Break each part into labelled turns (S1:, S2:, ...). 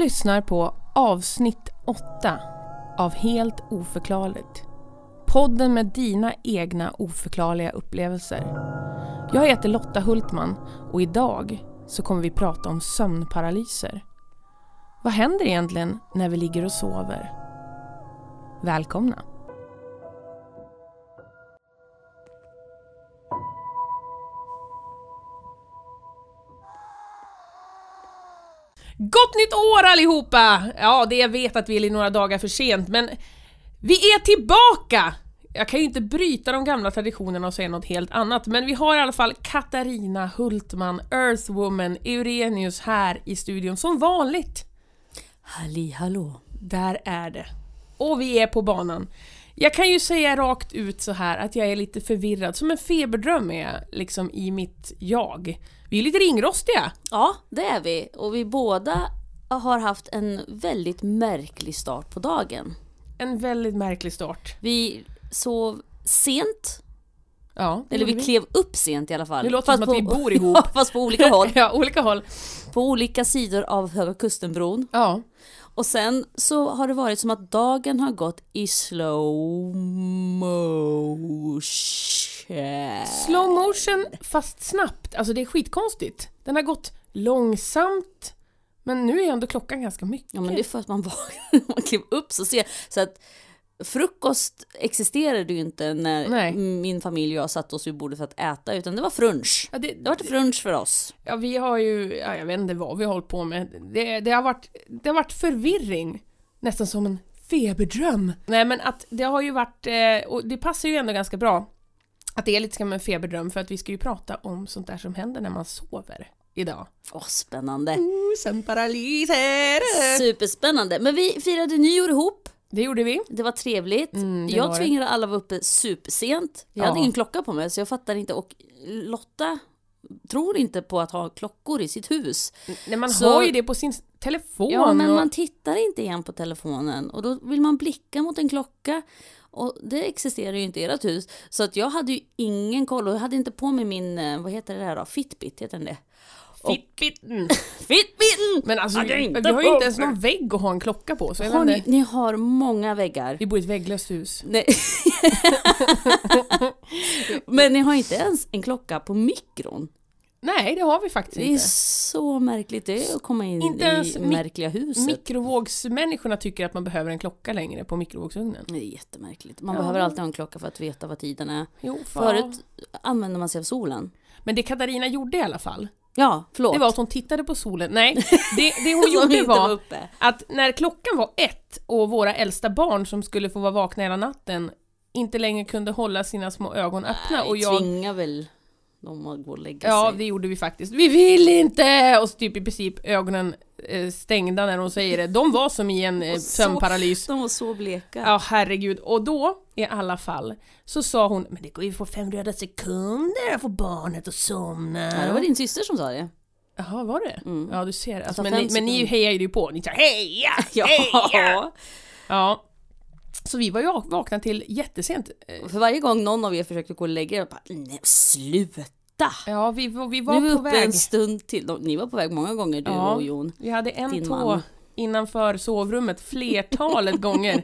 S1: lyssnar på avsnitt 8 av Helt oförklarligt. Podden med dina egna oförklarliga upplevelser. Jag heter Lotta Hultman och idag så kommer vi prata om sömnparalyser. Vad händer egentligen när vi ligger och sover? Välkomna! Gott nytt år allihopa! Ja, det jag vet att vi är några dagar för sent, men vi är tillbaka! Jag kan ju inte bryta de gamla traditionerna och säga något helt annat, men vi har i alla fall Katarina Hultman, Earthwoman, Eurenius här i studion som vanligt.
S2: Halli hallå.
S1: Där är det. Och vi är på banan. Jag kan ju säga rakt ut så här att jag är lite förvirrad, som en feberdröm är jag, liksom i mitt jag. Vi är lite ringrostiga.
S2: Ja, det är vi. Och vi båda har haft en väldigt märklig start på dagen.
S1: En väldigt märklig start.
S2: Vi sov sent.
S1: Ja,
S2: Eller vi
S1: gjorde
S2: klev upp sent i alla fall.
S1: Det låter
S2: Fast
S1: som
S2: på,
S1: att vi bor ihop.
S2: Ja, fast på olika håll.
S1: ja, olika håll.
S2: På olika sidor av Höga Kustenbron.
S1: Ja.
S2: Och sen så har det varit som att dagen har gått i slow motion.
S1: Slow motion fast snabbt, alltså det är skitkonstigt. Den har gått långsamt, men nu är ändå klockan ganska mycket.
S2: Ja men det är för att man vaknade, man klev upp så sent. Så att frukost existerade ju inte när
S1: Nej.
S2: min familj och jag satt oss vid bordet för att äta, utan det var frunch.
S1: Ja, det,
S2: Det var frunch för oss.
S1: ja, vi har ju, ja, jag vet inte vad vi har hållit på med. Det, det, har varit, det har varit förvirring, nästan som en feberdröm. Nej men att det har ju varit, eh, och det passar ju ändå ganska bra att det är lite som en feberdröm för att vi ska ju prata om sånt där som händer när man sover idag.
S2: Åh, spännande.
S1: Mm, sömnparalyser!
S2: Superspännande. Men vi firade nyår ihop.
S1: Det gjorde vi.
S2: Det var trevligt.
S1: Mm, det var
S2: jag
S1: det.
S2: tvingade alla vara uppe supersent. Jag
S1: Ja.
S2: hade ingen klocka på mig så jag fattar inte. Och Lotta tror inte på att ha klockor i sitt hus.
S1: Nej, man
S2: Så-
S1: har ju det på sin telefon.
S2: Ja, men
S1: och-
S2: man tittar inte igen på telefonen och då vill man blicka mot en klocka. Och det existerar ju inte i ert hus. Så att jag hade ju ingen koll och jag hade inte på mig min, eh, vad heter det här då? Fitbit, heter den det?
S1: Fitbiten.
S2: Fitbiten!
S1: Men alltså,
S2: Hade
S1: vi,
S2: inte
S1: vi har ju inte ens någon vägg att ha en klocka på. Så
S2: Har ni,
S1: inte.
S2: ni har många väggar.
S1: Vi bor i ett vägglöst hus.
S2: Nej. Men ni har inte ens en klocka på mikron.
S1: Nej, det har vi faktiskt
S2: Det är
S1: inte.
S2: så märkligt det att komma in
S1: Inte ens
S2: i märkliga huset.
S1: Mikrovågsmänniskorna tycker att man behöver en klocka längre på mikrovågsugnen.
S2: det är jättemärkligt. Man
S1: Ja.
S2: behöver alltid ha en klocka för att veta vad tiden är.
S1: Jo.
S2: Förut använde man sig av solen.
S1: Men det Katarina gjorde i alla fall,
S2: Ja, förlåt.
S1: det var att hon tittade på solen. Nej, det, det hon gjorde
S2: var
S1: var att när klockan var ett och våra äldsta barn som skulle få vara vakna hela natten inte längre kunde hålla sina små ögon öppna
S2: Nej,
S1: och jag
S2: tvingar väl dem att gå och lägga
S1: Ja,
S2: sig.
S1: det gjorde vi faktiskt. Vi vill inte! Och så typ i princip ögonen eh, stängda när hon säger det. De var som i en eh, sömnparalys.
S2: De var så bleka.
S1: Ja, herregud. Och då, i alla fall, så sa hon Men det går ju på fem röda sekunder att få barnet att somna.
S2: Ja, det var din syster som sa det.
S1: Jaha, var det?
S2: Mm.
S1: Ja, du ser. Alltså, men, ni, men ni hejade ju på. Ni sa heja!
S2: Ja.
S1: Heja! Ja. Så vi var ju vakna till jättesent. Eh,
S2: För varje gång någon av er försökte gå och lägga er, bara, nej sluta!
S1: Ja, vi, var- vi
S2: Nu
S1: var
S2: är vi
S1: på
S2: uppe
S1: väg.
S2: en stund till. Ni var på väg många gånger, du
S1: Ja.
S2: och Jon.
S1: Vi hade en tå
S2: man.
S1: innanför sovrummet flertalet gånger.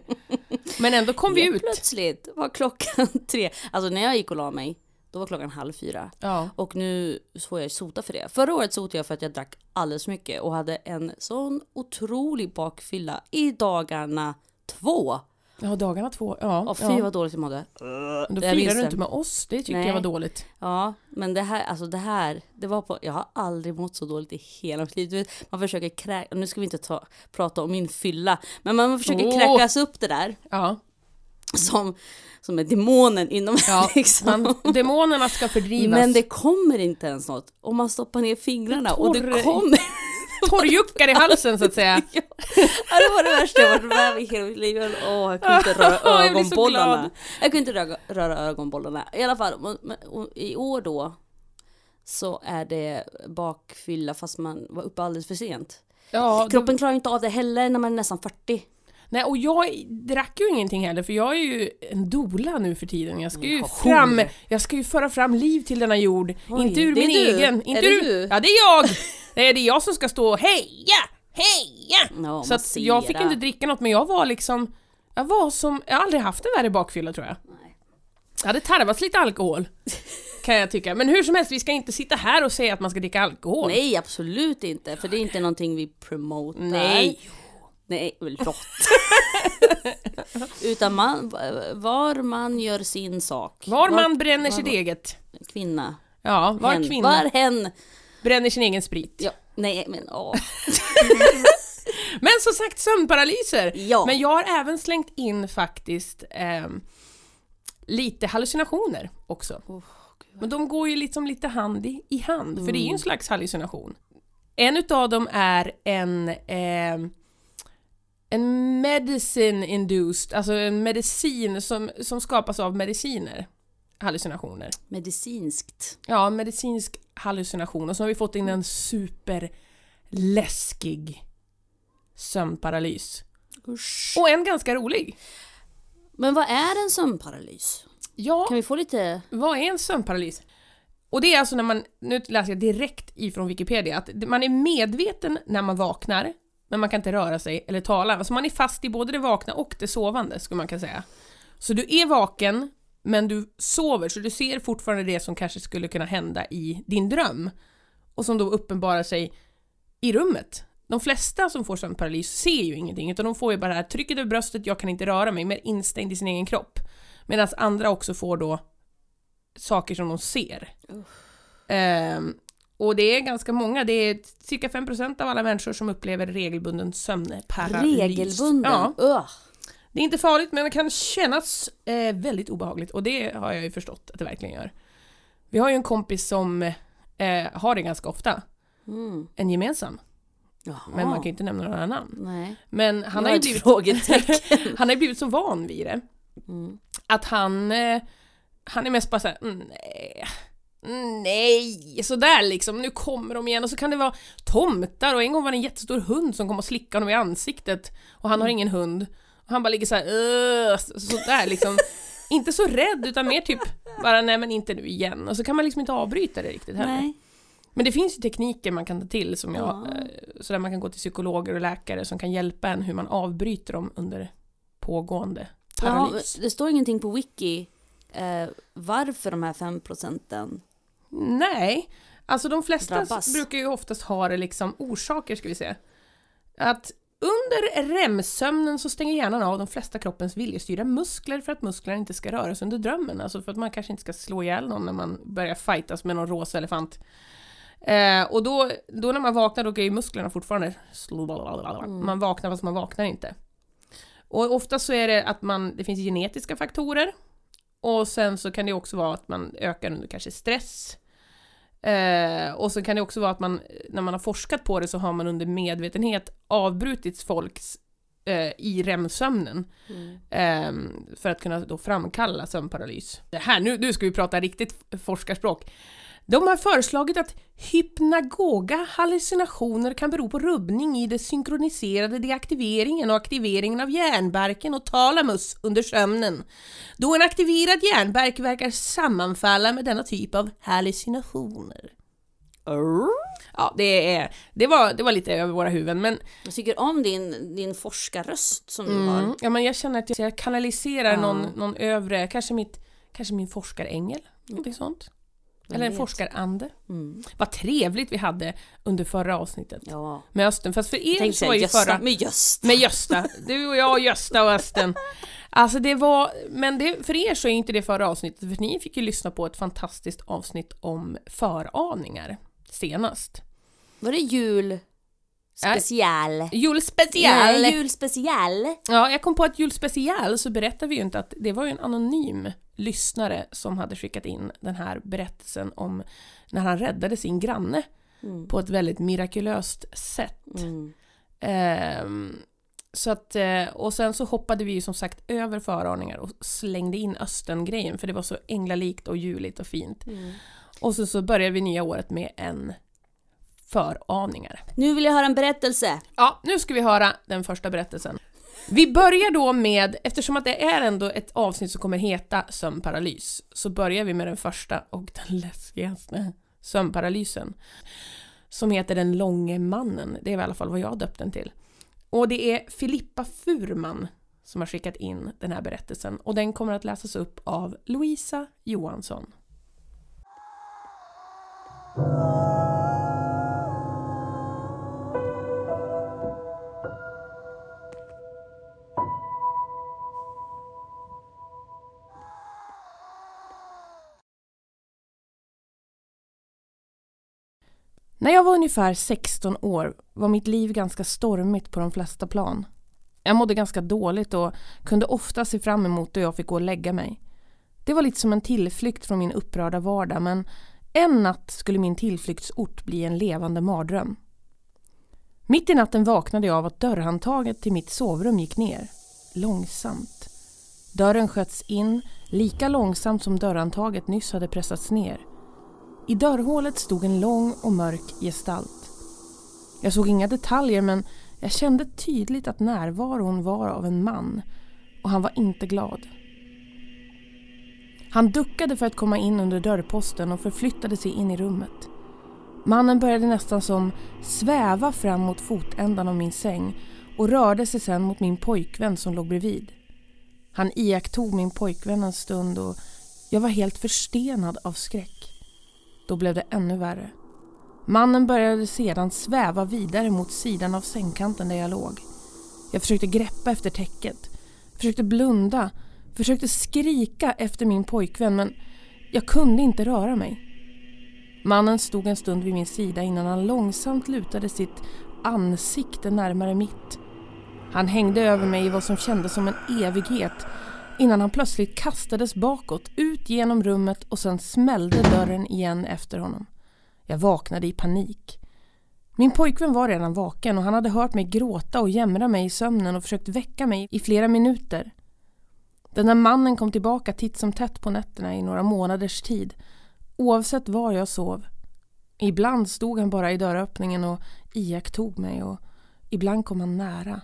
S1: Men ändå kom vi ut.
S2: Plötsligt var klockan tre. Alltså när jag gick och la mig, då var klockan halv fyra.
S1: Ja.
S2: Och nu får jag sota för det. Förra året sotade jag för att jag drack alldeles för mycket och hade en sån otrolig bakfylla i dagarna två.
S1: Ja, dagarna två. Ja,
S2: Och fy
S1: ja.
S2: vad dåligt jag mådde.
S1: Men då firar du inte med oss. Det tyckte
S2: Nej.
S1: jag var dåligt.
S2: Ja, men det här, alltså det här, det var på, jag har aldrig mått så dåligt i hela mitt liv. Du vet, man försöker kräka, nu ska vi inte ta, prata om min fylla, men man försöker
S1: Åh.
S2: kräkas upp det där
S1: Ja.
S2: som, som är demonen inom
S1: Ja,
S2: liksom.
S1: man, demonerna ska fördrivas.
S2: Men det kommer inte ens något. Om man stoppar ner fingrarna och det
S1: Torr-
S2: kommer.
S1: Torrjuckar i halsen så att säga.
S2: ja, det var det värsta jag varit med om i hela mitt liv. Åh, jag kunde inte röra ögonbollarna. Jag kunde inte röra, röra ögonbollarna. I alla fall, i år då så är det bakfylla fast man var uppe alldeles för sent.
S1: Ja, då,
S2: Kroppen klarar inte av det heller när man är nästan 40.
S1: nej, och jag drack ju ingenting heller för jag är ju en dola nu för tiden. Jag ska ju
S2: Ja,
S1: fram, jag ska ju föra fram liv till denna jord.
S2: Oj,
S1: inte ur
S2: är
S1: min
S2: du.
S1: egen.
S2: Är
S1: Inte
S2: det
S1: ur,
S2: du?
S1: Ja, det är jag! Det är jag som ska stå och heja! heja!
S2: Ja,
S1: Så att jag fick inte dricka något men jag var liksom, jag var som, jag har aldrig haft en värre bakfylla tror jag.
S2: Nej.
S1: Det hade tarvats lite alkohol. Kan jag tycka. Men hur som helst, vi ska inte sitta här och säga att man ska dricka alkohol.
S2: Nej, absolut inte. För det är inte någonting vi promotar.
S1: Nej.
S2: Nej, rått. Utan man, var man gör sin sak.
S1: Var man bränner
S2: var-
S1: sitt eget.
S2: Kvinna.
S1: Ja, var
S2: hen.
S1: kvinna
S2: Var hen.
S1: Bränner sin egen sprit.
S2: Ja, nej men åh.
S1: Men som sagt, sömnparalyser.
S2: Ja.
S1: Men jag har även slängt in faktiskt ehm, lite hallucinationer också.
S2: Oh,
S1: Men de går ju liksom lite hand i, i hand, för det är ju
S2: Mm.
S1: en slags hallucination. En utav dem är en ehm, en medicine induced, alltså en medicin som, som skapas av mediciner. Hallucinationer.
S2: Medicinskt.
S1: Ja, medicinsk hallucination. Och så har vi fått in en superläskig sömnparalys.
S2: Usch.
S1: Och en ganska rolig.
S2: Men vad är en sömnparalys?
S1: Ja,
S2: Kan vi få lite...
S1: vad är en sömnparalys? Och det är alltså när man, nu läser jag direkt ifrån Wikipedia, att man är medveten när man vaknar, men man kan inte röra sig eller tala. Alltså man är fast i både det vakna och det sovande, skulle man kunna säga. Så du är vaken, men du sover, så du ser fortfarande det som kanske skulle kunna hända i din dröm. Och som då uppenbarar sig i rummet. De flesta som får sömnparalys ser ju ingenting, utan de får ju bara det här trycket över bröstet, jag kan inte röra mig, mer instängd i sin egen kropp. Medan andra också får då saker som de ser. Ehm, och det är ganska många, det är cirka 5% av alla människor som upplever regelbunden sömnparalys.
S2: Regelbunden?
S1: Ja,
S2: Ugh.
S1: Det är inte farligt men det kan kännas eh, väldigt obehagligt och det har jag ju förstått att det verkligen gör. Vi har ju en kompis som eh, har det ganska ofta,
S2: Mm.
S1: en gemensam,
S2: Jaha.
S1: men man kan ju inte nämna några namn.
S2: Nej.
S1: Men han har, ju blivit, han har ju blivit så van vid det
S2: Mm.
S1: att han, eh, han är mest bara såhär, mm, nej, mm, nej, sådär liksom, nu kommer de igen och så kan det vara tomtar och en gång var det en jättestor hund som kom och slickade honom i ansiktet och han har ingen hund. Och han bara ligger såhär, så- sådär liksom. inte så rädd utan mer typ bara nej men inte nu igen och så kan man liksom inte avbryta det riktigt heller.
S2: Nej.
S1: Men det finns ju tekniker man kan ta till som jag,
S2: Ja.
S1: eh, så där man kan gå till psykologer och läkare som kan hjälpa en hur man avbryter dem under pågående
S2: Ja,
S1: paralys.
S2: det står ingenting på wiki eh, varför de här fem procenten.
S1: Nej, alltså de flesta
S2: Drabbas.
S1: brukar ju oftast ha det liksom orsaker ska vi säga. Att under REM-sömnen så stänger hjärnan av de flesta kroppens viljestyrda muskler för att musklerna inte ska röras under drömmen. Alltså för att man kanske inte ska slå ihjäl någon när man börjar fightas med någon rosa elefant. Eh, och då, då när man vaknar då är ju musklerna fortfarande man vaknar fast man vaknar inte. Och ofta så är det att man, det finns genetiska faktorer och sen så kan det också vara att man ökar under kanske stress. Eh, och så kan det också vara att man, när man har forskat på det så har man under medvetenhet avbrutit folks eh, i REM-sömnen eh, för att kunna då framkalla sömnparalys. Det här, nu, nu ska vi prata riktigt forskarspråk. De har föreslagit att hypnagoga hallucinationer kan bero på rubbning i den synkroniserade deaktiveringen och aktiveringen av hjärnbarken och talamus under sömnen. Då en aktiverad hjärnbark verkar sammanfalla med denna typ av hallucinationer. Ja, det, är, det, var, det var lite över våra huvuden, men,
S2: Jag tycker om din, din forskarröst som du har.
S1: mm, ja, men jag känner att jag kanaliserar
S2: Ja.
S1: någon, någon övre, kanske, mitt, kanske min forskarängel, någonting sånt. Eller en
S2: vet?
S1: forskarande.
S2: Mm.
S1: Vad trevligt vi hade under förra avsnittet
S2: Ja.
S1: med Östen, fast för er
S2: Tänk
S1: så var ju
S2: Gösta
S1: förra...
S2: med Gösta.
S1: Med Gösta, du och jag Gösta och Östen. Alltså det var, men det, för er så är inte det förra avsnittet, för ni fick ju lyssna på ett fantastiskt avsnitt om föraningar senast.
S2: Var det jul special?
S1: Julspecial!
S2: Nej, julspecial.
S1: Ja, jag kom på att julspecial så berättade vi ju inte att det var ju en anonym lyssnare som hade skickat in den här berättelsen om när han räddade sin granne
S2: Mm.
S1: på ett väldigt mirakulöst sätt.
S2: Mm.
S1: Ehm, så att, eh, och sen så hoppade vi ju som sagt över föraningar och slängde in Östen-grejen för det var så änglalikt och juligt och fint.
S2: Mm.
S1: Och så, så började vi nya året med en föraningar.
S2: Nu vill jag höra en berättelse.
S1: Ja, nu ska vi höra den första berättelsen. Vi börjar då med, eftersom att det är ändå ett avsnitt som kommer heta sömnparalys, så börjar vi med den första och den läskigaste sömnparalysen. som heter Den långe mannen. Det är i alla fall vad jag döpt den till. Och det är Filippa Furman som har skickat in den här berättelsen och den kommer att läsas upp av Louisa Johansson. När jag var ungefär 16 år var mitt liv ganska stormigt på de flesta plan. Jag mådde ganska dåligt och kunde ofta se fram emot då jag fick gå och lägga mig. Det var lite som en tillflykt från min upprörda vardag men en natt skulle min tillflyktsort bli en levande mardröm. Mitt i natten vaknade jag av att dörrhandtaget till mitt sovrum gick ner. Långsamt. Dörren sköts in lika långsamt som dörrhandtaget nyss hade pressats ner. I dörrhålet stod en lång och mörk gestalt. Jag såg inga detaljer men jag kände tydligt att närvaron var av en man och han var inte glad. Han duckade för att komma in under dörrposten och förflyttade sig in i rummet. Mannen började nästan som sväva fram mot fotändan av min säng och rörde sig sedan mot min pojkvän som låg bredvid. Han iakttog min pojkvän en stund och jag var helt förstenad av skräck. Då blev det ännu värre. Mannen började sedan sväva vidare mot sidan av sängkanten där jag låg. Jag försökte greppa efter täcket, försökte blunda, försökte skrika efter min pojkvän men jag kunde inte röra mig. Mannen stod en stund vid min sida innan han långsamt lutade sitt ansikte närmare mitt. Han hängde över mig i vad som kändes som en evighet innan han plötsligt kastades bakåt, ut genom rummet och sen smällde dörren igen efter honom. Jag vaknade i panik. Min pojkvän var redan vaken och han hade hört mig gråta och jämra mig i sömnen och försökt väcka mig i flera minuter. Den där mannen kom tillbaka titt som tätt på nätterna i några månaders tid, oavsett var jag sov. Ibland stod han bara i dörröppningen och iakttog mig och ibland kom han nära.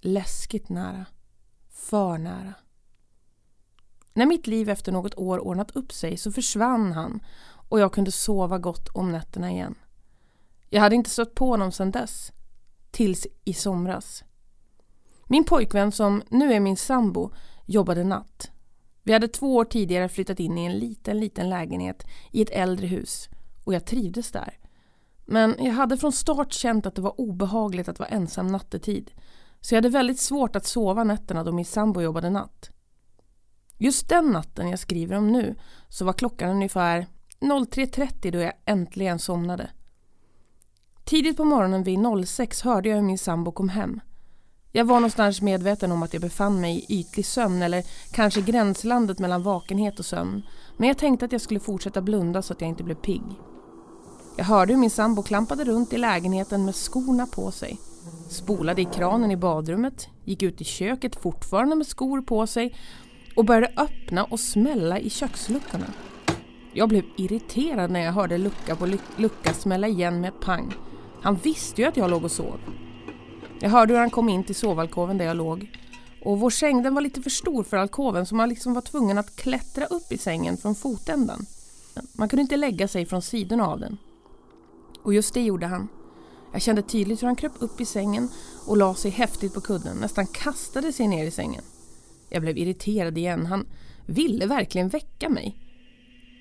S1: Läskigt nära. För nära. När mitt liv efter något år ordnat upp sig så försvann han och jag kunde sova gott om nätterna igen. Jag hade inte stött på honom sedan dess. Tills i somras. Min pojkvän som nu är min sambo jobbade natt. Vi hade två år tidigare flyttat in i en liten, liten lägenhet i ett äldre hus och jag trivdes där. Men jag hade från start känt att det var obehagligt att vara ensam nattetid. Så jag hade väldigt svårt att sova nätterna då min sambo jobbade natt. Just den natten jag skriver om nu så var klockan ungefär 03.30 då jag äntligen somnade. Tidigt på morgonen vid 06 hörde jag hur min sambo kom hem. Jag var någonstans medveten om att jag befann mig i ytlig sömn eller kanske gränslandet mellan vakenhet och sömn. Men jag tänkte att jag skulle fortsätta blunda så att jag inte blev pigg. Jag hörde hur min sambo klampade runt i lägenheten med skorna på sig. Spolade i kranen i badrummet, gick ut i köket fortfarande med skor på sig och började öppna och smälla i köksluckorna. Jag blev irriterad när jag hörde lucka på lucka smälla igen med ett pang. Han visste ju att jag låg och sov. Jag hörde hur han kom in till sovalkoven där jag låg. Och vår säng den var lite för stor för alkoven så man liksom var tvungen att klättra upp i sängen från fotändan. Man kunde inte lägga sig från sidorna av den. Och just det gjorde han. Jag kände tydligt hur han kröp upp i sängen och la sig häftigt på kudden, nästan kastade sig ner i sängen. Jag blev irriterad igen. Han ville verkligen väcka mig.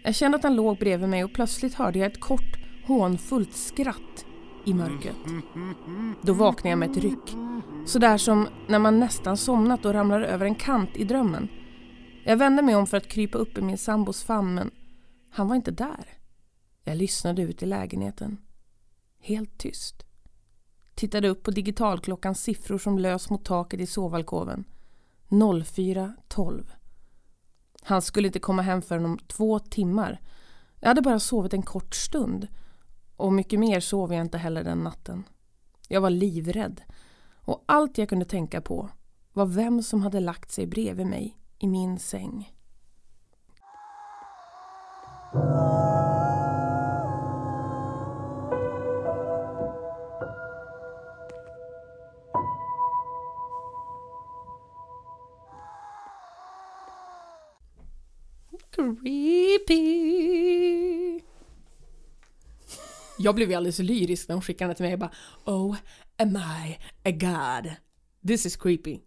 S1: Jag kände att han låg bredvid mig och plötsligt hörde jag ett kort hånfullt skratt i mörkret. Då vaknade jag med ett ryck. Sådär som när man nästan somnat och ramlar över en kant i drömmen. Jag vände mig om för att krypa upp i min sambos famn men han var inte där. Jag lyssnade ut i lägenheten. Helt tyst. Tittade upp på digitalklockans siffror som lös mot taket i sovalkoven. 04.12. Han skulle inte komma hem förrän om två timmar. Jag hade bara sovit en kort stund och mycket mer sov jag inte heller den natten. Jag var livrädd och allt jag kunde tänka på var vem som hade lagt sig bredvid mig i min säng. Creepy. Jag blev ju alldeles lyrisk när hon skickade den till mig. Jag bara Oh, am I a god? This is creepy.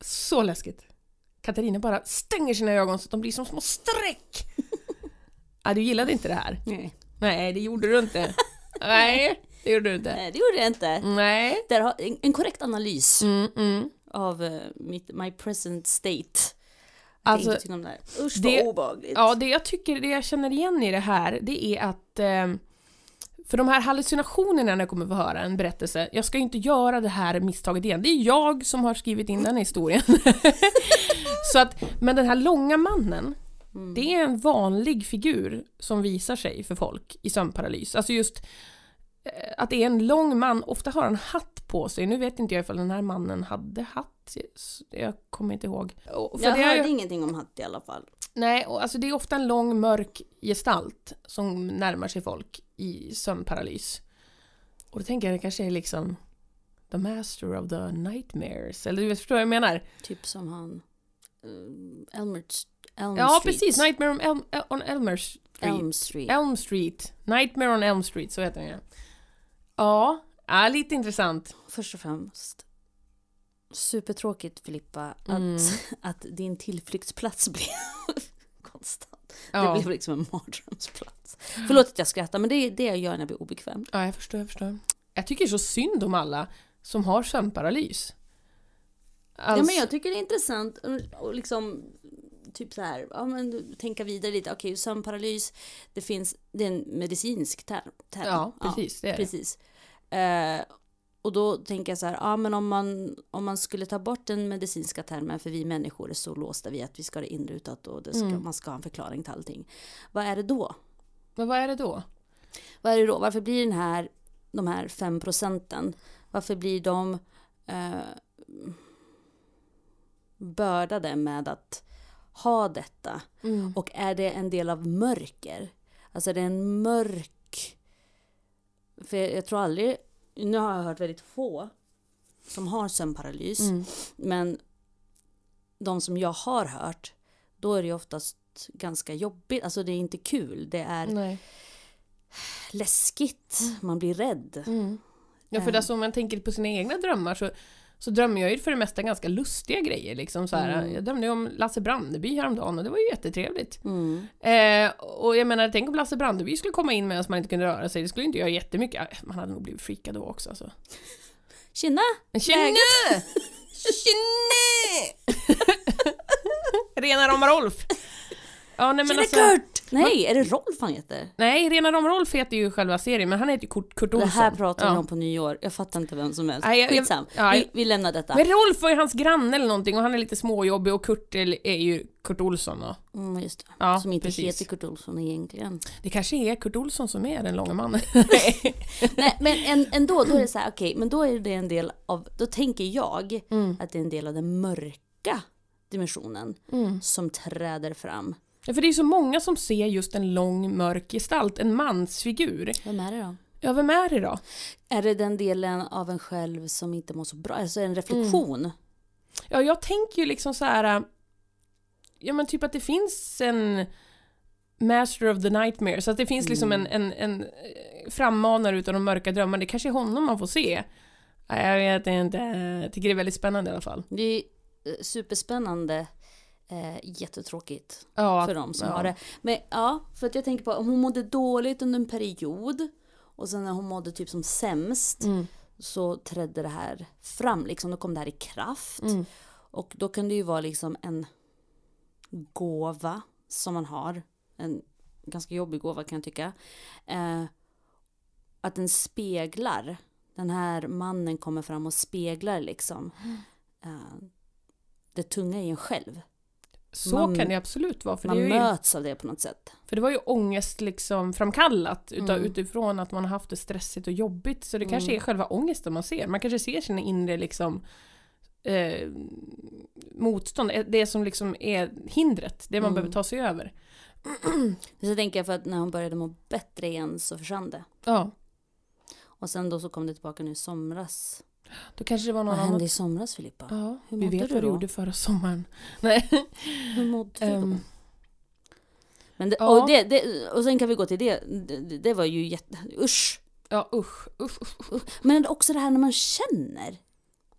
S1: Så läskigt. Katarina bara stänger sina ögon så att de blir som små streck. ah, du gillade inte det här?
S2: Nej.
S1: Nej, det gjorde du inte. Nej, det gjorde du inte.
S2: Nej, det gjorde jag inte.
S1: Nej.
S2: Där har en, en korrekt analys
S1: Mm, mm.
S2: av eh, mitt, my present state.
S1: Alltså,
S2: Alltså, om det här. Usch
S1: det-
S2: vad obehagligt.
S1: Ja, det jag tycker, det jag känner igen i det här, det är att eh, för de här hallucinationerna när jag kommer få höra en berättelse, jag ska ju inte göra det här misstaget igen. Det är jag som har skrivit in den historien. Så att, men den här långa mannen,
S2: Mm.
S1: det är en vanlig figur som visar sig för folk i sömnparalys. Alltså just att det är en lång man, ofta har han hatt på sig. Nu vet inte jag ifall den här mannen hade hatt, jag kommer inte ihåg. För
S2: jag hörde
S1: ju-
S2: ingenting om hatt i alla fall.
S1: Nej, och alltså det är ofta en lång mörk gestalt som närmar sig folk i sömnparalys. Och då tänker jag det kanske är liksom The Master of the Nightmares, eller du förstår vad jag menar?
S2: Typ som han uh, Elmer, Elm
S1: ja,
S2: Street.
S1: precis, Nightmare on, Elm, on Elmer Street.
S2: Elm Street.
S1: Elm Street. Nightmare on Elm Street, så heter den ja. Ja, ja lite intressant.
S2: Först och främst supertråkigt Filippa
S1: Mm.
S2: att, att din tillflyktsplats blev konstant.
S1: Ja,
S2: Det blev liksom en mardrömsplats. Förlåt att jag skrattar men det är det jag gör när jag blir obekväm.
S1: ja, jag förstår, jag förstår. Jag tycker så synd om alla som har sömnparalys.
S2: Ja
S1: Alltså-
S2: men jag tycker det är intressant och liksom typ så här, ja men tänka vidare lite, okej sömnparalys, det finns, det är en medicinsk term. term.
S1: Ja, precis. det är det.
S2: Precis. Eh, och då tänker jag så här, ja men om man, om man skulle ta bort den medicinska termen, för vi människor är så låsta vid att vi ska ha det inrutat och det ska,
S1: Mm.
S2: man ska ha en förklaring till allting. Vad är det då?
S1: Men vad är det då?
S2: Vad är det då? Varför blir den här, de här fem procenten, varför blir de eh, bördade med att ha detta?
S1: Mm.
S2: Och är det en del av mörker? Alltså är det en mörk... För jag, jag tror aldrig... Nu har jag hört väldigt få som har sömnparalys.
S1: Mm.
S2: Men de som jag har hört, då är det oftast ganska jobbigt. Alltså det är inte kul. Det är
S1: Nej.
S2: läskigt. Man blir rädd.
S1: Mm. Ja, för
S2: Eh.
S1: alltså, om man tänker på sina egna drömmar så, så drömmer jag ju för det mesta ganska lustiga grejer. Liksom, så.
S2: Mm.
S1: Jag drömde om Lasse Brandeby häromdagen och det var ju jättetrevligt.
S2: Mm.
S1: Eh, och jag menar, tänk om Lasse Brandeby skulle komma in medan man inte kunde röra sig. Det skulle inte göra jättemycket. Eh, Man hade nog blivit freakad då också. Alltså.
S2: Tjena!
S1: Tjena! Tjena! Rena rama Rolf! Ja, nej, men alltså,
S2: Kurt! Nej, är det Rolf han heter?
S1: Nej, Rena rama Rolf heter ju själva serien, men han heter ju Kurt, Kurt
S2: Det
S1: Olsson.
S2: här pratar vi
S1: Ja.
S2: om på nyår. Jag fattar inte vem som helst.
S1: Nej, jag- jag-
S2: Skitsam.
S1: ja,
S2: vi,
S1: jag-
S2: vi lämnar detta.
S1: Men Rolf var ju hans granne eller någonting och han är lite småjobbig och Kurt är, är ju Kurt Olsson då.
S2: Mm, just det.
S1: Ja,
S2: som inte
S1: precis.
S2: heter Kurt Olsson egentligen.
S1: Det kanske är Kurt Olsson som är den långa mannen.
S2: Nej, men en, ändå, då är det så här, okej, men då är det en del av, då tänker jag
S1: Mm.
S2: att det är en del av den mörka dimensionen
S1: Mm.
S2: som träder fram.
S1: Ja, för det är så många som ser just en lång mörk gestalt, en mansfigur.
S2: Vem är det då?
S1: Ja, vem är det då?
S2: Är det den delen av en själv som inte mår så bra? Alltså en reflektion?
S1: Ja, jag tänker ju liksom så här. äh, Ja, men typ att det finns en Master of the Nightmare, så att det finns liksom en, en, en eh, frammanare utav de mörka drömmarna. Det kanske är honom man får se. Ja, Jag vet inte, jag tycker det är väldigt spännande i alla fall.
S2: Det är eh, superspännande. Eh, jättetråkigt
S1: Ja,
S2: för dem som
S1: ja.
S2: har det. Men ja, för att jag tänker på om hon mådde dåligt under en period och sen när hon mådde typ som sämst
S1: Mm.
S2: så trädde det här fram, liksom då kom det här i kraft.
S1: Mm.
S2: Och då kan det ju vara liksom en gåva som man har. En ganska jobbig gåva kan jag tycka. Eh, att den speglar. Den här mannen kommer fram och speglar liksom. Eh, det tunga i en själv.
S1: Så
S2: Man-
S1: kan det absolut vara. För,
S2: Man
S1: ju,
S2: möts av det på något sätt.
S1: för det var ju ångest liksom framkallat utav,
S2: Mm.
S1: utifrån att man har haft det stressigt och jobbigt. Så det kanske
S2: Mm.
S1: är själva ångesten man ser. Man kanske ser sina inre liksom eh, motstånd, eh, det som liksom är hindret, det man
S2: Mm.
S1: behöver ta sig över.
S2: Så tänker jag för att när hon började må bättre igen så försvann det.
S1: Ja,
S2: Och sen då så kom det tillbaka nu i somras.
S1: Då kanske det var någon
S2: Vad
S1: annan.
S2: hände i somras Filippa?
S1: Ja,
S2: Hur
S1: vi vet
S2: du
S1: vad du gjorde förra sommaren. Nej.
S2: Hur mådde du då?
S1: Ehm,
S2: Men det,
S1: Ja.
S2: och, det, det, och sen kan vi gå till det, det, det var ju jätte, usch.
S1: Ja usch, usch, usch. usch.
S2: Men också det här när man känner.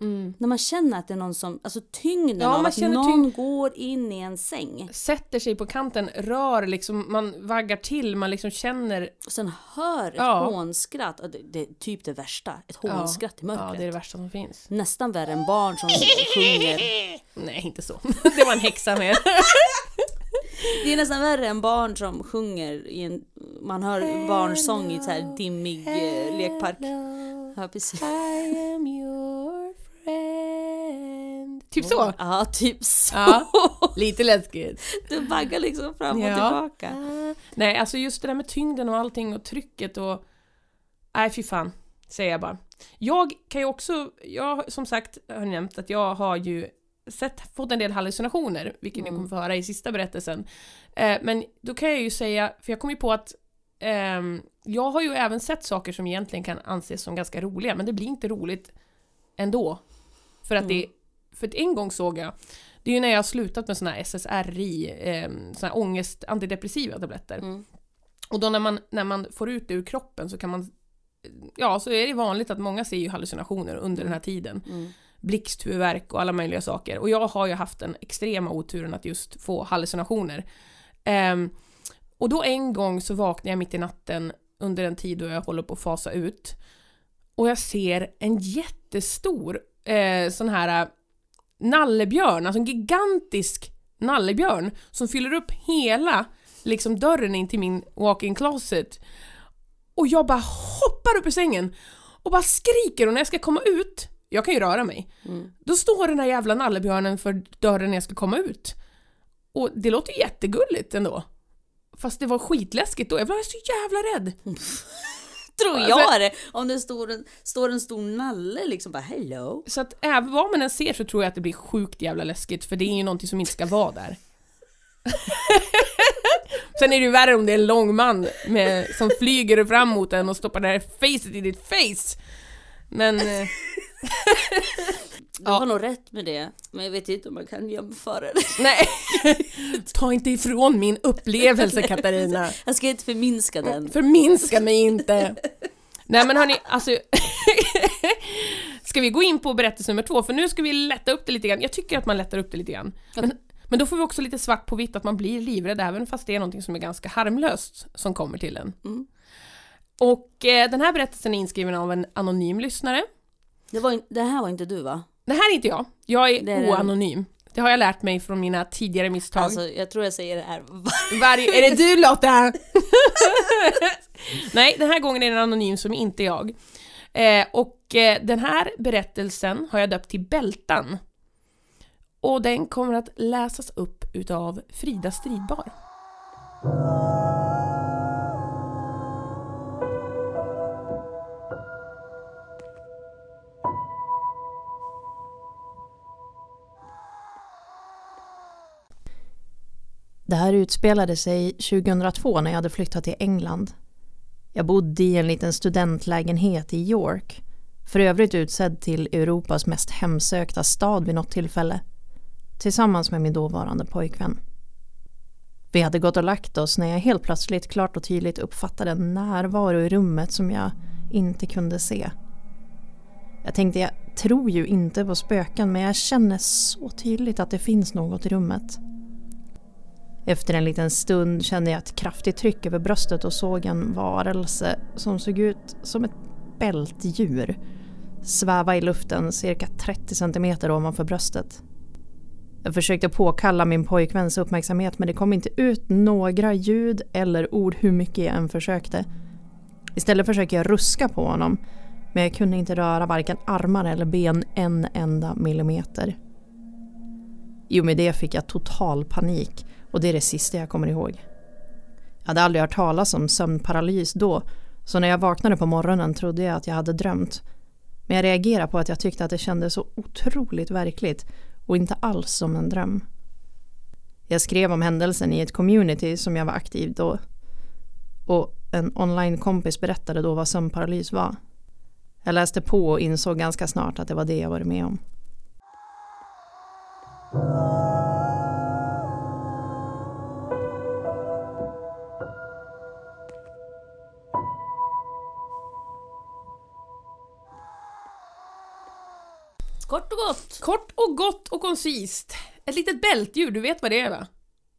S1: Mm.
S2: När man känner att det är någon som, alltså tyngden
S1: Ja,
S2: av att någon går in i en säng.
S1: Sätter sig på kanten, rör liksom, man vaggar till, man liksom känner...
S2: Och sen hör ett
S1: Ja.
S2: hånskratt. Det, det är typ det värsta. Ett hånskratt i mörkret.
S1: Ja, det är det värsta som finns.
S2: Nästan värre än barn som sjunger.
S1: Nej, inte så. Det var en häxa med.
S2: Det är nästan värre än barn som sjunger i en, man hör barnsång i så här dimmig eh, lekpark. Ja, precis.
S1: I am friend. Typ så.
S2: Ja, typ så.
S1: Ja, lite läskigt.
S2: Du vaggar liksom fram och
S1: Ja.
S2: tillbaka.
S1: Nej, alltså just det där med tyngden och allting och trycket och... Nej, fy fan. Säger jag bara. Jag kan ju också, jag som sagt har nämnt att jag har ju sett, fått en del hallucinationer, vilket ni
S2: Mm.
S1: kommer få höra i sista berättelsen. Eh, men då kan jag ju säga, för jag kom ju på att ehm, jag har ju även sett saker som egentligen kan anses som ganska roliga, men det blir inte roligt ändå. För att det, för en gång såg jag, det är ju när jag har slutat med såna här SSRI, eh, såna här ångest, antidepressiva tabletter.
S2: Mm.
S1: Och då när man, när man får ut det ur kroppen så kan man Ja, så är det vanligt att många ser ju hallucinationer under den här tiden.
S2: Mm.
S1: Blixthuvudvärk och alla möjliga saker. Och jag har ju haft den extrema oturen att just få hallucinationer. Ehm, och då en gång så vaknar jag mitt i natten under en tid då jag håller på att fasa ut. Och jag ser en jättestor eh, sån här eh, nallebjörn, alltså en gigantisk nallebjörn som fyller upp hela liksom dörren in till min walk-in closet. Och jag bara hoppar upp ur sängen och bara skriker och när jag ska komma ut, jag kan ju röra mig,
S2: Mm.
S1: då står den här jävla nallebjörnen för dörren när jag ska komma ut. Och det låter ju jättegulligt ändå. Fast det var skitläskigt då, jag var så jävla rädd.
S2: Tror
S1: Alltså-
S2: jag det. Om det står en, står en stor nalle liksom bara hello.
S1: Så att även vad man än ser så tror jag att det blir sjukt jävla läskigt för det är ju någonting som inte ska vara där. Sen är det ju värre om det är en lång man med, som flyger fram mot en och stoppar det här facet i ditt face. Men...
S2: Du
S1: Ja.
S2: har nog rätt med det. Men jag vet inte om man kan jämföra det.
S1: Nej! Ta inte ifrån min upplevelse Katarina.
S2: Jag ska inte förminska den.
S1: Förminska mig inte. Nej men hörni, alltså... ska vi gå in på berättelse nummer två? För nu ska vi lätta upp det lite grann. Jag tycker att man lättar upp det lite grann. Men, men då får vi också lite svart på vitt att man blir livrädd även fast det är någonting som är ganska harmlöst som kommer till en.
S2: Mm.
S1: Och eh, den här berättelsen är inskriven av en anonym lyssnare.
S2: Det, var, det här var inte du va?
S1: Det här är inte jag. Jag är,
S2: Det är
S1: oanonym. Det har jag lärt mig från mina tidigare misstag.
S2: Alltså jag tror jag säger det här var-
S1: Varje, är det du Lotta? Nej, den här gången är det en anonym som inte är jag. Eh, och eh, den här berättelsen har jag döpt till Bältan. Och den kommer att läsas upp utav Frida Stridbar.
S3: Det här utspelade sig 2002 när jag hade flyttat till England. Jag bodde i en liten studentlägenhet i York. För övrigt utsedd till Europas mest hemsökta stad vid något tillfälle. Tillsammans med min dåvarande pojkvän. Vi hade gått och lagt oss när jag helt plötsligt klart och tydligt uppfattade en närvaro i rummet som jag inte kunde se. Jag tänkte, jag tror ju inte på spöken men jag känner så tydligt att det finns något i rummet. Efter en liten stund kände jag ett kraftigt tryck över bröstet och såg en varelse som såg ut som ett bältdjur sväva i luften cirka 30 centimeter ovanför bröstet. Jag försökte påkalla min pojkväns uppmärksamhet men det kom inte ut några ljud eller ord hur mycket jag än försökte. Istället försökte jag ruska på honom men jag kunde inte röra varken armar eller ben en enda millimeter. Jo, med det fick jag total panik och det är det sista jag kommer ihåg. Jag hade aldrig hört talas om sömnparalys då, så när jag vaknade på morgonen trodde jag att jag hade drömt. Men jag reagerade på att jag tyckte att det kändes så otroligt verkligt och inte alls som en dröm. Jag skrev om händelsen i ett community som jag var aktiv då. Och en online-kompis berättade då vad sömnparalys var. Jag läste på och insåg ganska snart att det var det jag varit med om.
S1: Koncist. Ett litet bältdjur, du vet vad det är va?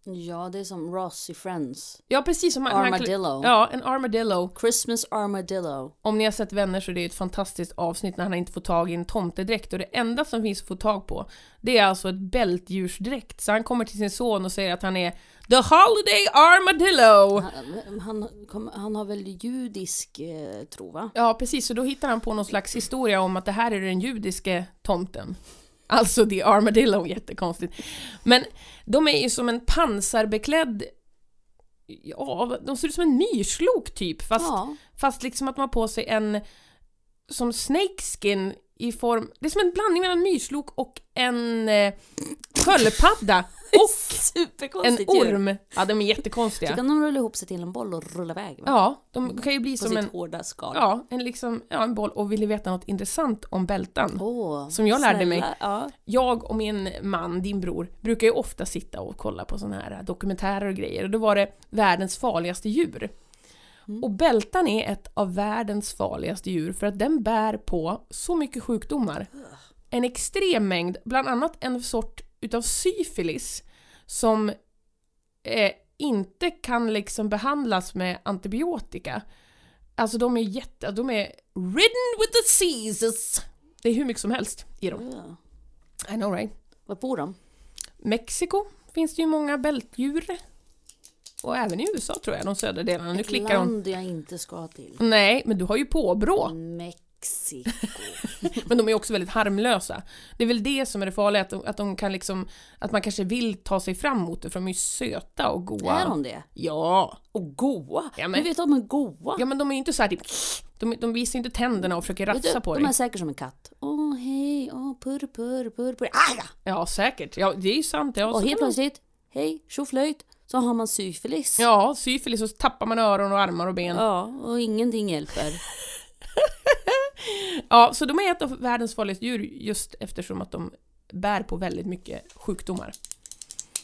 S2: Ja, det är som Ross i Friends.
S1: Ja, precis som... man-
S2: Armadillo.
S1: Ja, en armadillo.
S2: Christmas armadillo.
S1: Om ni har sett Vänner så är det ett fantastiskt avsnitt när han inte får tag i en tomtedräkt och det enda som finns att få tag på det är alltså ett bältdjursdräkt. Så han kommer till sin son och säger att han är The Holiday Armadillo!
S2: Han, han, kom- han har väl judisk eh, tro va?
S1: Ja, precis. Så då hittar han på någon slags historia om att det här är den judiske tomten. Alltså The Armadillo, jättekonstigt. Men de är ju som en pansarbeklädd... Ja, de ser ut som en myrslok typ, fast,
S2: Ja.
S1: fast liksom att man har på sig en... Som snakeskin i form... Det är som en blandning mellan myrslok och en eh, sköldpadda. Och en orm. Ja, de är
S2: Så
S1: jättekonstiga.
S2: kan de rulla ihop sig till en boll och rulla iväg va?
S1: Ja, de kan ju bli
S2: På
S1: som
S2: sitt
S1: en...
S2: hårda skal.
S1: Ja, en, liksom, ja, en boll. Och vill ni veta något intressant om bältan?
S2: Åh,
S1: Som jag lärde mig.
S2: Ja.
S1: Jag och min man, din bror, brukar ju ofta sitta och kolla på sådana här dokumentärer och grejer. Och då var det världens farligaste djur.
S2: Mm.
S1: Och bältan är ett av världens farligaste djur för att den bär på så mycket sjukdomar. En extrem mängd, bland annat en sort utav syfilis som eh, inte kan liksom behandlas med antibiotika. Alltså de är jätte, de är ridden with diseases. Det är hur mycket som helst i dem.
S2: Ja.
S1: I know right?
S2: Var bor de?
S1: Mexiko finns det ju många bältdjur. Och även i USA tror jag, de södra delarna. Nu
S2: Ett
S1: klickar de.
S2: land jag inte ska till.
S1: Nej, men du har ju påbrå.
S2: Mexiko.
S1: Men de är också väldigt harmlösa. Det är väl det som är det farliga, att de, att de kan liksom... Att man kanske vill ta sig fram mot det, för de är ju söta och goa.
S2: Är de det?
S1: Ja!
S2: Och goa?
S1: Ja, men-
S2: Hur vet du att de är goa?
S1: Ja men de är ju inte så här typ... De, de visar inte tänderna och försöker
S2: du,
S1: rafsa på
S2: de är
S1: dig.
S2: säkert som en katt. Åh hej, åh purr purr purr purr. Ah,
S1: Ja, säkert. Ja, det är ju sant. Ja,
S2: och helt plötsligt, hej, tjoflöjt, så har man syfilis.
S1: Ja, syfilis och så tappar man öron och armar och ben.
S2: Ja, och ingenting hjälper.
S1: Ja, så de är ett av världens farligaste djur just eftersom att de bär på väldigt mycket sjukdomar.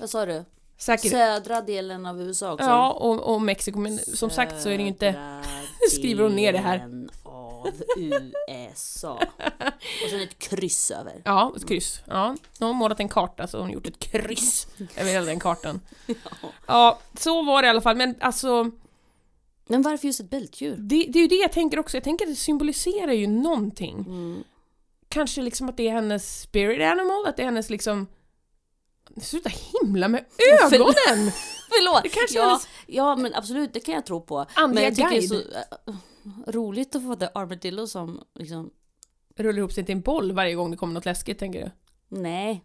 S2: Vad sa du?
S1: Säkert.
S2: Södra delen av USA också?
S1: Ja, och, och Mexiko, men som sagt så är det ju inte...
S2: Södra
S1: Skriver hon ner det här?
S2: av USA. Och sen ett kryss över.
S1: Ja, ett kryss. Ja, de har målat en karta så har hon gjort ett kryss över hela den kartan. Ja, så var det i alla fall, men alltså...
S2: Men varför just ett bältdjur?
S1: Det, det är ju det jag tänker också, jag tänker att det symboliserar ju någonting.
S2: Mm.
S1: Kanske liksom att det är hennes spirit animal, att det är hennes liksom... Sluta himla med ögonen!
S2: Förlåt!
S1: Det kanske
S2: ja,
S1: hennes
S2: ja, men absolut, det kan jag tro på.
S1: andliga
S2: men jag tycker det är
S1: guide.
S2: så äh, roligt att få The Armadillo som liksom,
S1: Rullar ihop sig till en boll varje gång det kommer något läskigt, tänker du?
S2: nej.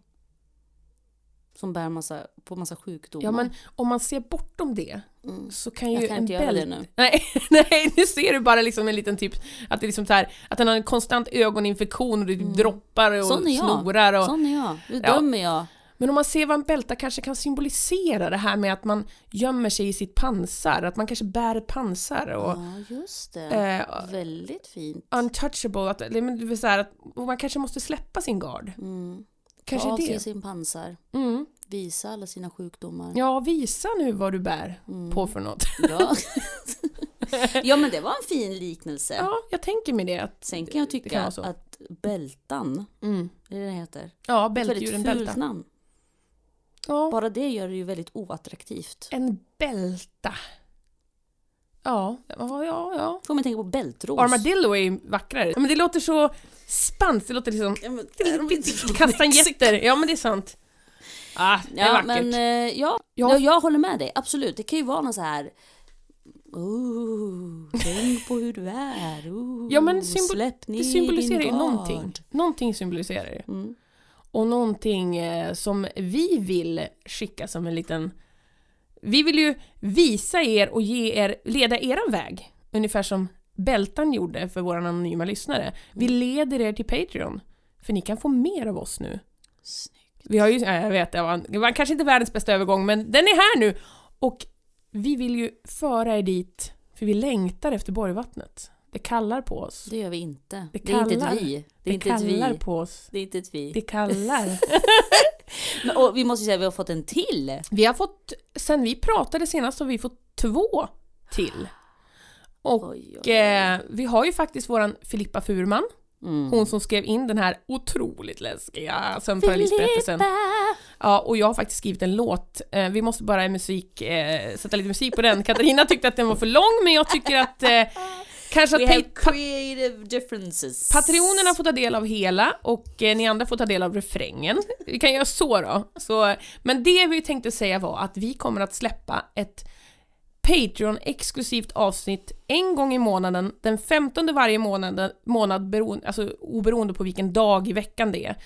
S2: Som bär massa, på massa sjukdomar.
S1: Ja, men om man ser bortom det
S2: Mm.
S1: så kan ju
S2: Jag kan
S1: en
S2: inte göra det nu.
S1: Nej, nej, nu ser du bara liksom en liten typ att det är liksom så här, att den har en konstant ögoninfektion och det typ droppar och
S2: Mm. Sån är jag.
S1: snorar och...
S2: Sån är jag. Nu
S1: Ja.
S2: dömer jag.
S1: Men om man ser vad en bälta kanske kan symbolisera, det här med att man gömmer sig i sitt pansar, att man kanske bär ett pansar och
S2: Ja, just det.
S1: eh,
S2: Väldigt fint.
S1: untouchable, att, men så här, att man kanske måste släppa sin gard.
S2: Mm.
S1: Kanske
S2: Ta av
S1: det.
S2: sig sin pansar.
S1: Mm.
S2: Visa alla sina sjukdomar.
S1: Ja, visa nu vad du bär
S2: Mm.
S1: på för något.
S2: Ja. ja, men det var en fin liknelse.
S1: Ja, jag tänker mig det. Att,
S2: Sen kan jag tycka
S1: kan
S2: att bältan,
S1: mm.
S2: är det det heter?
S1: Ja,
S2: Ett
S1: bältdjuren
S2: väldigt fult namn.
S1: Ja,
S2: Bara det gör det ju väldigt oattraktivt.
S1: en bälta. Ja, ja, ja. ja.
S2: Får man tänka på bältros.
S1: Armadillo är ju vackrare. Men det låter så spanskt, det låter liksom...
S2: Ja, men,
S1: Kastanjetter, ja men det är sant. Ah, det är
S2: ja,
S1: vackert.
S2: men eh, ja,
S1: Ja.
S2: ja, jag håller med dig. Absolut. Det kan ju vara någon så här... Oh, tänk på hur du är. Oh,
S1: Ja, men symbol-
S2: släpp ner
S1: det symboliserar ju någonting. Någonting symboliserar det.
S2: Mm.
S1: Och någonting eh, som vi vill skicka som en liten... Vi vill ju visa er och ge er, leda eran väg. Ungefär som Bältan gjorde för våra anonyma lyssnare. Vi leder er till Patreon. För ni kan få mer av oss nu.
S2: Snyggt.
S1: Vi har ju, ja, jag vet, det var, det var kanske inte världens bästa övergång, men den är här nu! Och vi vill ju föra er dit, för vi längtar efter Borgvattnet. Det kallar på oss.
S2: Det gör vi inte.
S1: Det
S2: Det, är inte
S1: kallar.
S2: ett vi. Det är
S1: Det
S2: inte ett
S1: kallar
S2: vi.
S1: på oss.
S2: Det är inte ett vi.
S1: Det kallar.
S2: Men, och vi måste säga att vi har fått en till.
S1: Vi har fått, sen vi pratade senast har vi fått två till. Och
S2: Oj, oj, oj.
S1: eh, vi har ju faktiskt våran Filippa Furman
S2: Mm.
S1: Hon som skrev in den här otroligt läskiga sömnparalysberättelsen. Ja, och jag har faktiskt skrivit en låt. Eh, vi måste bara musik, eh, sätta lite musik på den. Katarina tyckte att den var för lång, men jag tycker att eh, kanske att pa- pa-
S2: creative differences.
S1: Patreonerna får ta del av hela och eh, ni andra får ta del av refrängen. Vi kan göra så då. Så, men det vi tänkte säga var att vi kommer att släppa ett Patreon-exklusivt avsnitt en gång i månaden, den 15 varje månad, månad beroende, alltså oberoende på vilken dag i veckan det är.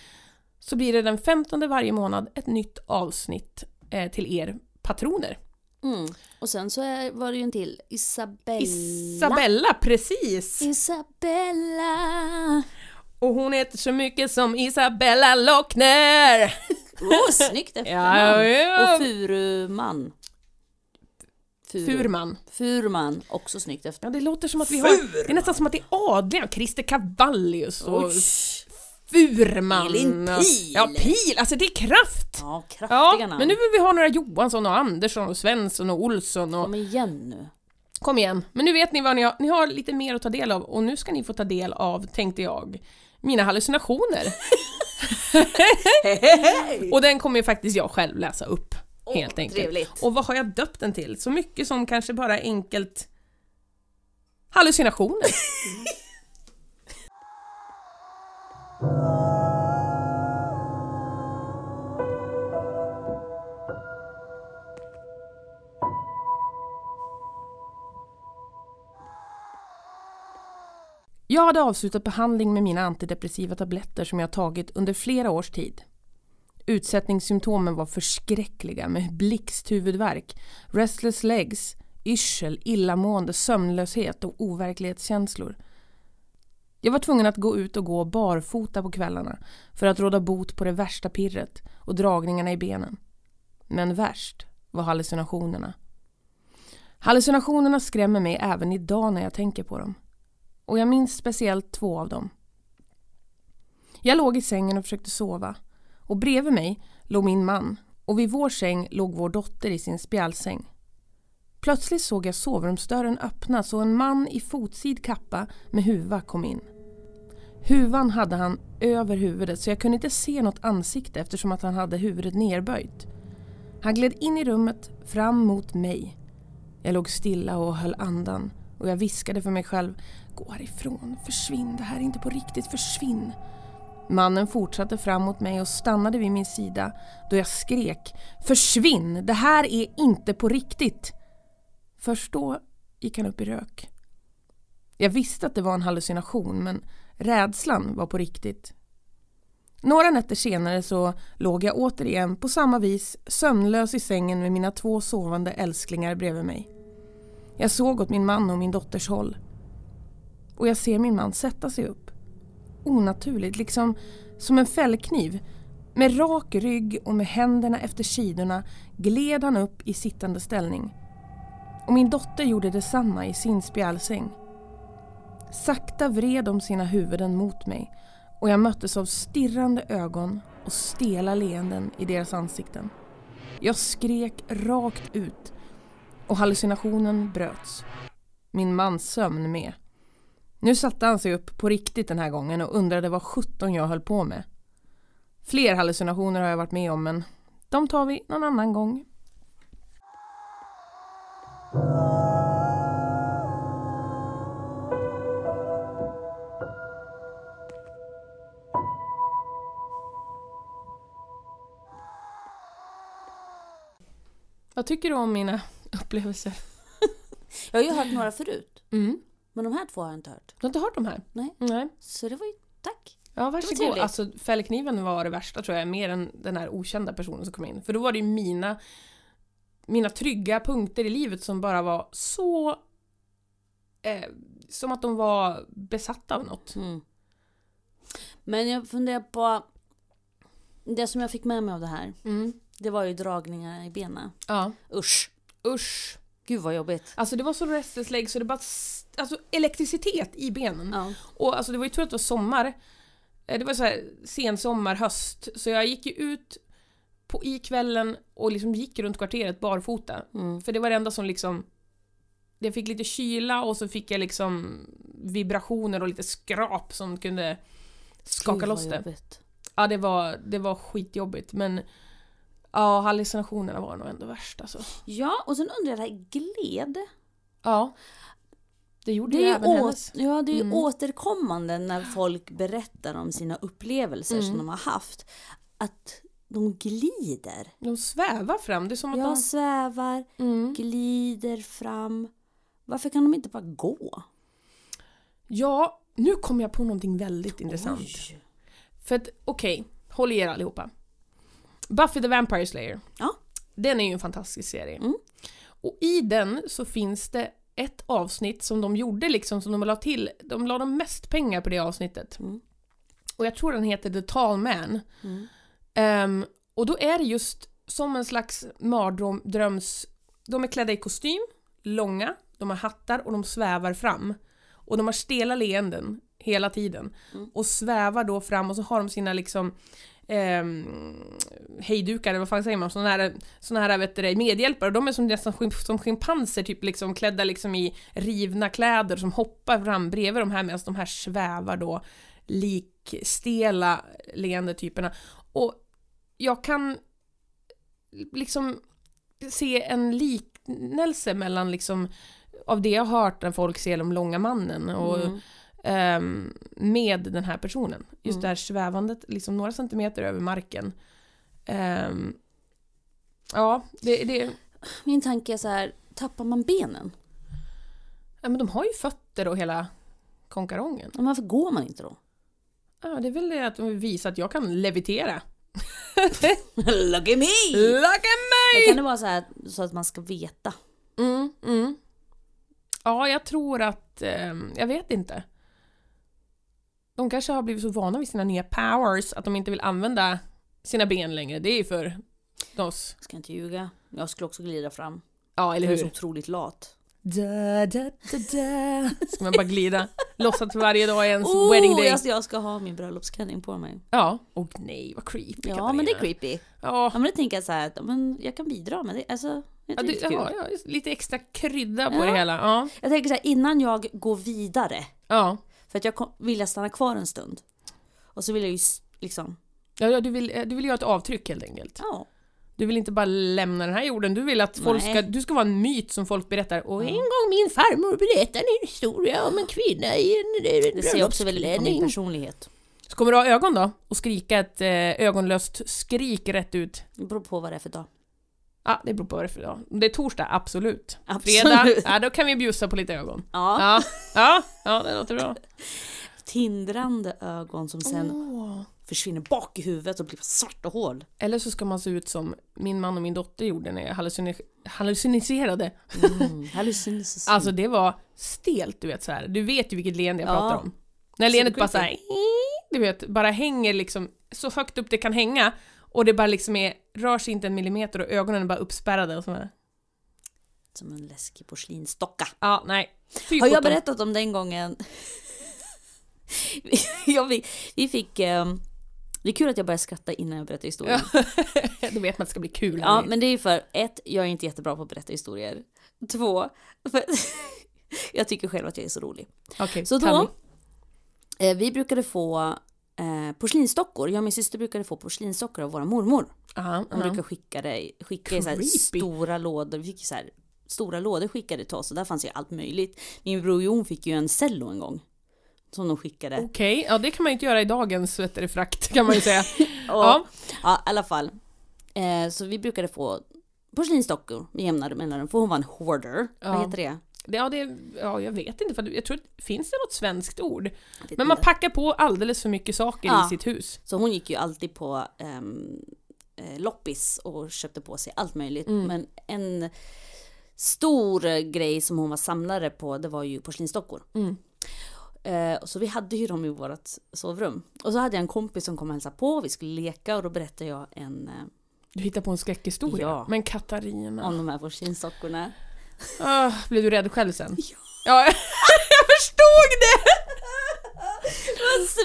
S1: Så blir det den 15 varje månad ett nytt avsnitt eh, till er patroner.
S2: Mm. Och sen så är, var det ju en till. Isabella.
S1: Isabella, precis!
S2: Isabella.
S1: Och hon heter så mycket som Isabella Lochner!
S2: Åh, snyggt efternamn.
S1: Ja, ja.
S2: Och Furuman. Furu.
S1: Furman.
S2: Furman, också snyggt
S1: Ja,
S2: efternamn.
S1: det låter som att vi har... Det är nästan som att det är adliga. Christer Cavallius och
S2: Oj.
S1: Furman.
S2: Elin Pihl.
S1: Ja, Pil. Alltså det är kraft!
S2: Ja, kraftiga
S1: Ja,
S2: namn.
S1: men nu vill vi ha några Johansson och Andersson och Svensson och Olsson och...
S2: Kom igen nu.
S1: Kom igen. Men nu vet ni vad ni har. Ni har lite mer att ta del av och nu ska ni få ta del av, tänkte jag, mina hallucinationer. och den kommer ju faktiskt jag själv läsa upp.
S2: Åh,
S1: helt enkelt.
S2: trevligt.
S1: Och vad har jag döpt den till? Så mycket som kanske bara enkelt hallucinationer. Jag hade avslutat behandling med mina antidepressiva tabletter som jag tagit under flera års tid. Utsättningssymptomen var förskräckliga med blixthuvudvärk, restless legs, yrsel, illamående, sömnlöshet och overklighetskänslor. Jag var tvungen att gå ut och gå barfota på kvällarna för att råda bot på det värsta pirret och dragningarna i benen. Men värst var hallucinationerna. Hallucinationerna skrämmer mig även idag när jag tänker på dem. Och jag minns speciellt två av dem. Jag låg i sängen och försökte sova. Och bredvid mig låg min man och vid vår säng låg vår dotter i sin spjälsäng. Plötsligt såg jag sovrumsdörren öppnas och en man i fotsid kappa med huva kom in. Huvan hade han över huvudet så jag kunde inte se något ansikte eftersom att han hade huvudet nerböjt. Han gled in i rummet fram mot mig. Jag låg stilla och höll andan och jag viskade för mig själv Gå härifrån, försvinn, det här är inte på riktigt, försvinn. Mannen fortsatte fram mot mig och stannade vid min sida då jag skrek Försvinn, det här är inte på riktigt. Först då gick han upp i rök. Jag visste att det var en hallucination men rädslan var på riktigt. Några nätter senare så låg jag återigen på samma vis sömnlös i sängen med mina två sovande älsklingar bredvid mig. Jag såg åt min man och min dotters håll. Och jag ser min man sätta sig upp. Onaturligt, liksom som en fällkniv. Med rak rygg och med händerna efter sidorna gled han upp i sittande ställning. Och min dotter gjorde detsamma i sin spjälsäng. Sakta vred de sina huvuden mot mig och jag möttes av stirrande ögon och stela leenden i deras ansikten. Jag skrek rakt ut och hallucinationen bröts. Min mans sömn med. Nu satte han sig upp på riktigt den här gången och undrade vad sjutton jag höll på med. Fler hallucinationer har jag varit med om men de tar vi någon annan gång. Vad tycker du om mina upplevelser?
S2: Jag har ju hört några förut.
S1: Mm.
S2: Men de här två har jag inte hört.
S1: Du har inte hört de här?
S2: Nej.
S1: Nej.
S2: Så det var ju tack.
S1: Ja, varsågod. Alltså, fällkniven var det värsta tror jag, mer än den här okända personen som kom in. För då var det ju mina, mina trygga punkter i livet som bara var så... Eh, som att de var besatta av något.
S2: Mm. Men jag funderar på... Det som jag fick med mig av det här,
S1: Mm.
S2: det var ju dragningar i benen.
S1: Ja.
S2: Usch.
S1: Usch.
S2: Gud vad jobbigt.
S1: Alltså det var så restless så det bara... Alltså elektricitet i benen.
S2: Ja.
S1: Och alltså det var ju tur att det var sommar. Eh, Det var så här sen sommar, höst. Så jag gick ju ut på, i kvällen och liksom gick runt kvarteret barfota.
S2: Mm.
S1: För det var det enda som liksom... Jag fick lite kyla och så fick jag liksom vibrationer och lite skrap som kunde skaka
S2: Gud,
S1: loss det.
S2: jobbigt.
S1: Ja, det var, det var skitjobbigt men ja, hallucinationerna var nog ändå värst alltså.
S2: Ja, och sen undrar jag gled.
S1: Ja. Det gjorde
S2: Det
S1: ju även hennes.
S2: ja, det är
S1: Mm.
S2: återkommande när folk berättar om sina upplevelser som
S1: Mm.
S2: de har haft. Att de glider.
S1: De svävar fram, det är som att
S2: svävar,
S1: de... Mm.
S2: glider fram. Varför kan de inte bara gå?
S1: Ja, nu kom jag på någonting väldigt intressant.
S2: Oj.
S1: För att, okej, håll i er allihopa. Buffy the Vampire Slayer.
S2: Ja.
S1: Den är ju en fantastisk serie.
S2: Mm.
S1: Och i den så finns det ett avsnitt som de gjorde liksom, som de la till. De la de mest pengar på det avsnittet.
S2: Mm.
S1: Och jag tror den heter The Tall Man.
S2: Mm.
S1: Ehm, och då är det just som en slags mardröms... De är klädda i kostym, långa, de har hattar och de svävar fram. Och de har stela leenden hela tiden.
S2: Mm.
S1: Och svävar då fram och så har de sina liksom eh, hejdukar, eller vad fan säger man, såna här, såna här vet du, medhjälpare. De är som, nästan som schimpanser, typ liksom klädda liksom i rivna kläder som hoppar fram bredvid de här medan de här svävar då likstela leende typerna. Och jag kan liksom se en liknelse mellan liksom av det jag har hört när folk ser de långa mannen och
S2: Mm
S1: ehm, med den här personen. Just
S2: Mm.
S1: det här svävandet, liksom några centimeter över marken. Ehm, ja, det, det,
S2: Min tanke är så här, tappar man benen?
S1: ja, men de har ju fötter och hela konkarongen.
S2: Men varför går man inte då?
S1: Ja, det är väl det att de vill visa att jag kan levitera.
S2: Look at me!
S1: Look at
S2: Men
S1: me!
S2: kan det vara så här så att man ska veta?
S1: Mm, mm. Ja, jag tror att... ehm, jag vet inte. De kanske har blivit så vana vid sina nya powers att de inte vill använda sina ben längre. Det är ju för oss.
S2: Jag ska inte ljuga. Jag skulle också glida fram.
S1: Ja, eller
S2: Jag är så
S1: hur?
S2: otroligt lat.
S1: Da, da, da, da. Ska man bara glida. Låtsas att varje dag är ens
S2: Oh,
S1: wedding day.
S2: jag, ska, jag ska ha min bröllopsklänning på mig.
S1: Ja. Och nej, vad creepy
S2: Ja,
S1: Katarina.
S2: men det är creepy.
S1: Ja,
S2: Ja, men det tänker jag så här, att, men jag kan bidra med det. Alltså, det är
S1: ja, det, ja, ja, lite extra krydda på det hela. Ja.
S2: Jag tänker så här, innan jag går vidare,
S1: Ja.
S2: För att jag kom, vill jag stanna kvar en stund. Och så vill jag ju liksom,
S1: Ja, ja, du, vill, eh, du vill göra ett avtryck helt enkelt.
S2: ja.
S1: Du vill inte bara lämna den här jorden, du vill att folk
S2: Nej.
S1: ska, du ska vara en myt som folk berättar. Och en gång min farmor berättade en historia om en kvinna i en, en
S2: Det ser också väldigt på min
S1: bröllopsklänning.
S2: personlighet.
S1: Så kommer du ha ögon då? Och skrika ett eh, ögonlöst skrik rätt ut?
S2: Det beror på vad det är för dag.
S1: Ja, det beror på vad det är för dag. Det är torsdag, absolut.
S2: Absolut.
S1: Fredag, ja då kan vi bjussa på lite ögon.
S2: Ja.
S1: Ja, ja, ja det låter bra.
S2: Tindrande ögon som sen
S1: Åh.
S2: försvinner bak i huvudet och blir svarta hål.
S1: Eller så ska man se ut som min man och min dotter gjorde när jag hallucine- halluciniserade.
S2: Mm.
S1: Alltså det var stelt, du vet så här. Du vet ju vilket leende jag
S2: Ja.
S1: pratar om. När leendet bara såhär, du vet, bara hänger liksom så högt upp det kan hänga och det bara liksom är, rör sig inte en millimeter och ögonen är bara uppspärrade och så här.
S2: Som en läskig porslinsdocka.
S1: Ja, nej. Fy
S2: Har jag
S1: sjutton.
S2: berättat om den gången? jag fick, vi fick... ehm, det är kul att jag börjar skratta innan jag berättar historien.
S1: Då vet man att det ska bli kul.
S2: Ja, men det är för ett, jag är inte jättebra på att berätta historier. Två, för jag tycker själv att jag är så rolig.
S1: Okej,
S2: Så då, eh, vi brukade få eh, porslinsdockor. Jag och min syster brukade få porslinsdockor av vår mormor.
S1: Aha,
S2: Hon
S1: aha.
S2: brukar skicka det, skicka i så stora lådor. Vi fick så här, stora lådor skickade till oss och där fanns ju allt möjligt. Min bror Jon fick ju en cello en gång. Som de skickade.
S1: Okej, ja det kan man ju inte göra i dagens frakt kan man ju säga.
S2: Och,
S1: ja.
S2: ja, i alla fall. Eh, så vi brukade få porslinsdockor med jämna mellanrum, för hon var en hoarder.
S1: Ja.
S2: Vad heter det?
S1: Det- Ja, det, ja, jag vet inte, för jag tror, finns det något svenskt ord? Men man packar på alldeles för mycket saker
S2: Ja.
S1: i sitt hus.
S2: Så hon gick ju alltid på eh, loppis och köpte på sig allt möjligt.
S1: Mm.
S2: Men en stor grej som hon var samlare på, det var ju porslinsdockor.
S1: Mm.
S2: Och så vi hade ju dem i vårt sovrum. Och så hade jag en kompis som kom och hälsade på, vi skulle leka och då berättade jag en eh,
S1: Du hittar på en skräckhistoria.
S2: Ja.
S1: Men Katarina.
S2: om de här porslinsdockorna.
S1: Ah, blev du rädd själv sen?
S2: Ja.
S1: Ja, jag förstod det!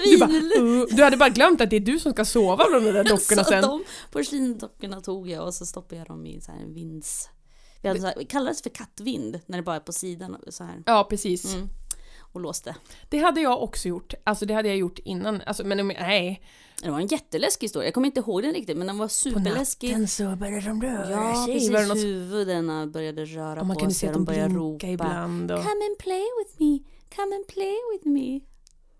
S1: Du, bara, uh, du hade bara glömt att det är du som ska sova med de där dockorna sen.
S2: de porslinsdockorna tog jag och så stoppade jag dem i så här en vinds... Vi hade så här, det kallades för kattvind när det bara är på sidan så här.
S1: Ja, precis.
S2: Mm. Och låste.
S1: Det hade jag också gjort. Alltså det hade jag gjort innan. Alltså, men nej.
S2: Det var en jätteläskig historia. Jag kommer inte ihåg den riktigt men den var superläskig.
S1: så började de röra
S2: Ja,
S1: sig.
S2: precis.
S1: Det något-
S2: Huvudena började röra
S1: Och man
S2: på
S1: kunde
S2: sig.
S1: se att
S2: de
S1: de
S2: började ropa.
S1: ibland. Och...
S2: Come and play with me, come and play with me.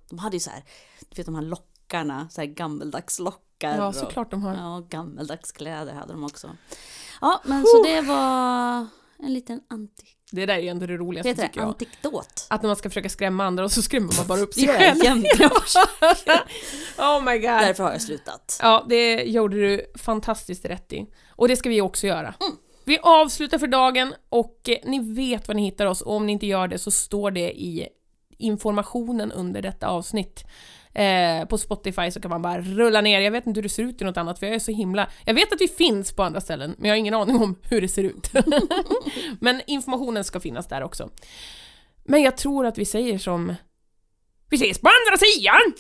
S2: De hade ju så här, du vet de här lockarna, så här gammeldags lockar.
S1: Ja, såklart de har.
S2: Ja, gammeldags kläder hade de också. Ja, men så det var en liten antik...
S1: Det där är ju ändå det roligaste
S2: Heter
S1: tycker jag.
S2: Antikdot?
S1: Att när man ska försöka skrämma andra och så skrämmer man bara upp sig själv. oh my god.
S2: Därför har jag slutat.
S1: Ja, det gjorde du fantastiskt rätt i. Och det ska vi också göra.
S2: Mm.
S1: Vi avslutar för dagen och eh, ni vet var ni hittar oss och om ni inte gör det så står det i informationen under detta avsnitt. Eh, på Spotify så kan man bara rulla ner, jag vet inte hur det ser ut i något annat för jag är så himla... Jag vet att vi finns på andra ställen men jag har ingen aning om hur det ser ut. men informationen ska finnas där också. Men jag tror att vi säger som... Vi ses på andra sidan!